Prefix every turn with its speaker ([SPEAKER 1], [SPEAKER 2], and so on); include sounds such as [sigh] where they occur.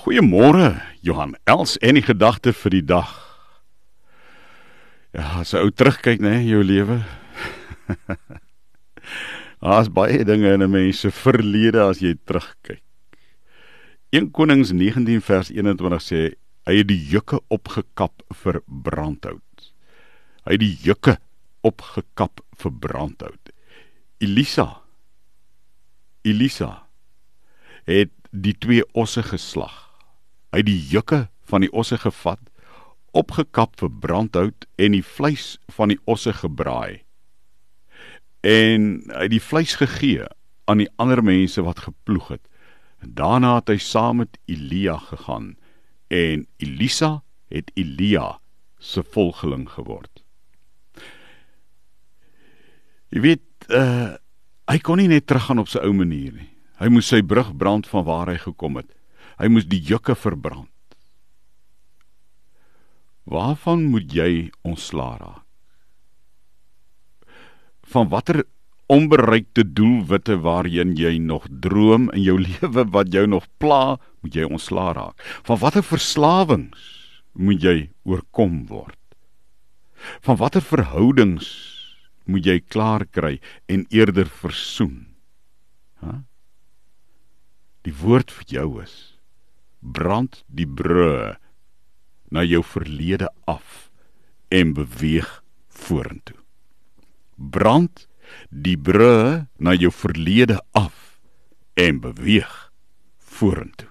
[SPEAKER 1] Goeiemôre, Johan. Els en die gedagte vir die dag. Ja, as jy ou terugkyk, né, jou lewe. [laughs] Daar's baie dinge in 'n mens se verlede as jy terugkyk. 1 Konings 19 vers 21 sê hy het die jukke opgekap vir brandhout. Hy het die jukke opgekap vir brandhout. Elisa Elisa het die twee osse geslag. Het die jukke van die osse gevat, opgekap vir brandhout en die vleis van die osse gebraai. En hy het die vleis gegee aan die ander mense wat geploeg het. Daarna het hy saam met Elia gegaan en Elisa het Elia se volgeling geword. Jy weet, uh, hy kon nie net teruggaan op sy ou manier nie. Hy moes sy brug brand van waar hy gekom het. Hy moes die jukke verbrand. Waarvan moet jy ontslaa raak? Van watter onbereikte doelwitte waarheen jy nog droom in jou [laughs] lewe wat jou nog pla, moet jy ontslaa raak. Van watter verslawings moet jy oorkom word? Van watter verhoudings moet jy klaar kry en eerder versoen? Hæ? Die woord vir jou is brand die brûe na jou verlede af en beweeg vorentoe. Brand die brûe na jou verlede af en beweeg vorentoe.